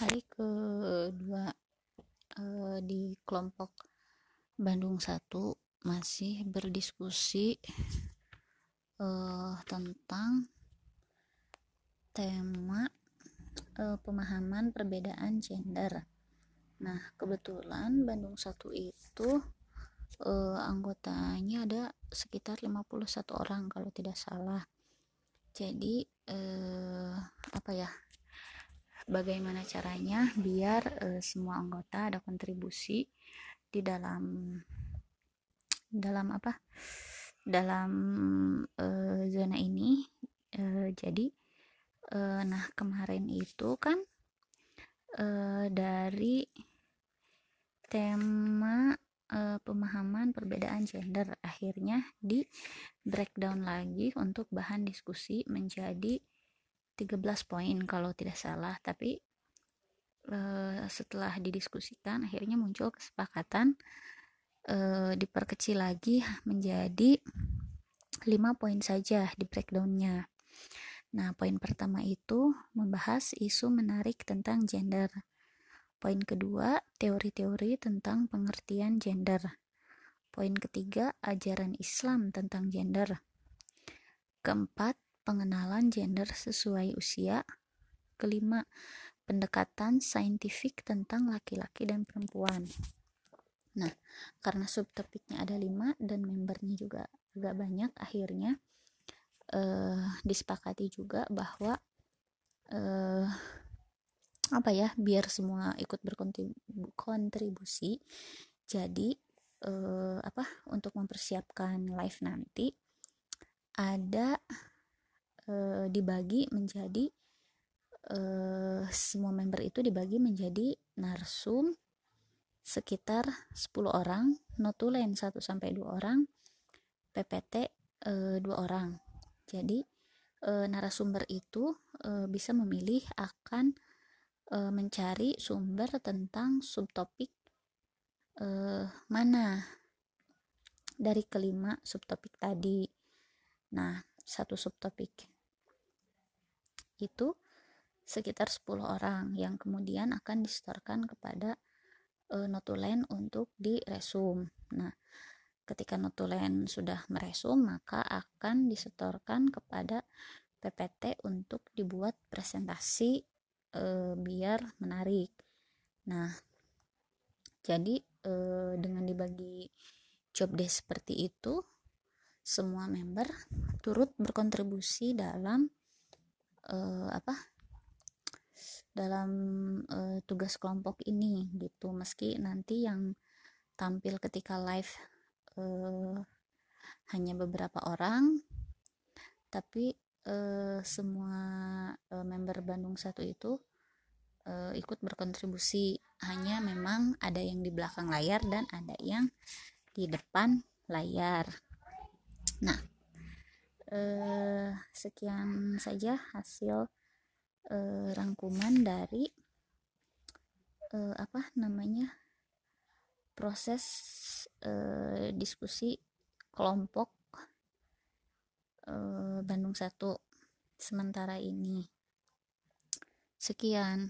hari kedua uh, di kelompok Bandung 1 masih berdiskusi uh, tentang tema uh, pemahaman perbedaan gender. Nah, kebetulan Bandung 1 itu uh, anggotanya ada sekitar 51 orang kalau tidak salah. Jadi uh, apa ya? Bagaimana caranya biar uh, semua anggota ada kontribusi di dalam dalam apa? Dalam uh, zona ini. Uh, jadi uh, nah kemarin itu kan uh, dari tema uh, pemahaman perbedaan gender akhirnya di breakdown lagi untuk bahan diskusi menjadi 13 poin kalau tidak salah. Tapi uh, setelah didiskusikan akhirnya muncul kesepakatan uh, diperkecil lagi menjadi 5 poin saja di breakdownnya. Nah poin pertama itu membahas isu menarik tentang gender. Poin kedua teori-teori tentang pengertian gender. Poin ketiga ajaran Islam tentang gender. Keempat pengenalan gender sesuai usia. Kelima, pendekatan saintifik tentang laki-laki dan perempuan. Nah, karena subtopiknya ada lima dan membernya juga agak banyak, akhirnya uh, disepakati juga bahwa uh, apa ya, biar semua ikut berkontribusi. Jadi uh, apa untuk mempersiapkan live nanti ada e, dibagi menjadi e, semua member itu dibagi menjadi narsum sekitar 10 orang, notulen 1 sampai 2 orang, PPT e, 2 orang. Jadi e, narasumber itu e, bisa memilih akan e, mencari sumber tentang subtopik e, mana dari kelima subtopik tadi. Nah, satu subtopik itu sekitar 10 orang yang kemudian akan disetorkan kepada e, notulen untuk diresum. Nah, ketika notulen sudah meresum, maka akan disetorkan kepada PPT untuk dibuat presentasi e, biar menarik. Nah, jadi e, dengan dibagi job desk seperti itu, semua member turut berkontribusi dalam uh, apa dalam uh, tugas kelompok ini gitu. Meski nanti yang tampil ketika live uh, hanya beberapa orang tapi uh, semua uh, member Bandung satu itu uh, ikut berkontribusi. Hanya memang ada yang di belakang layar dan ada yang di depan layar. Nah eh, sekian saja hasil eh, rangkuman dari eh, apa namanya proses eh, diskusi kelompok eh, Bandung satu sementara ini. Sekian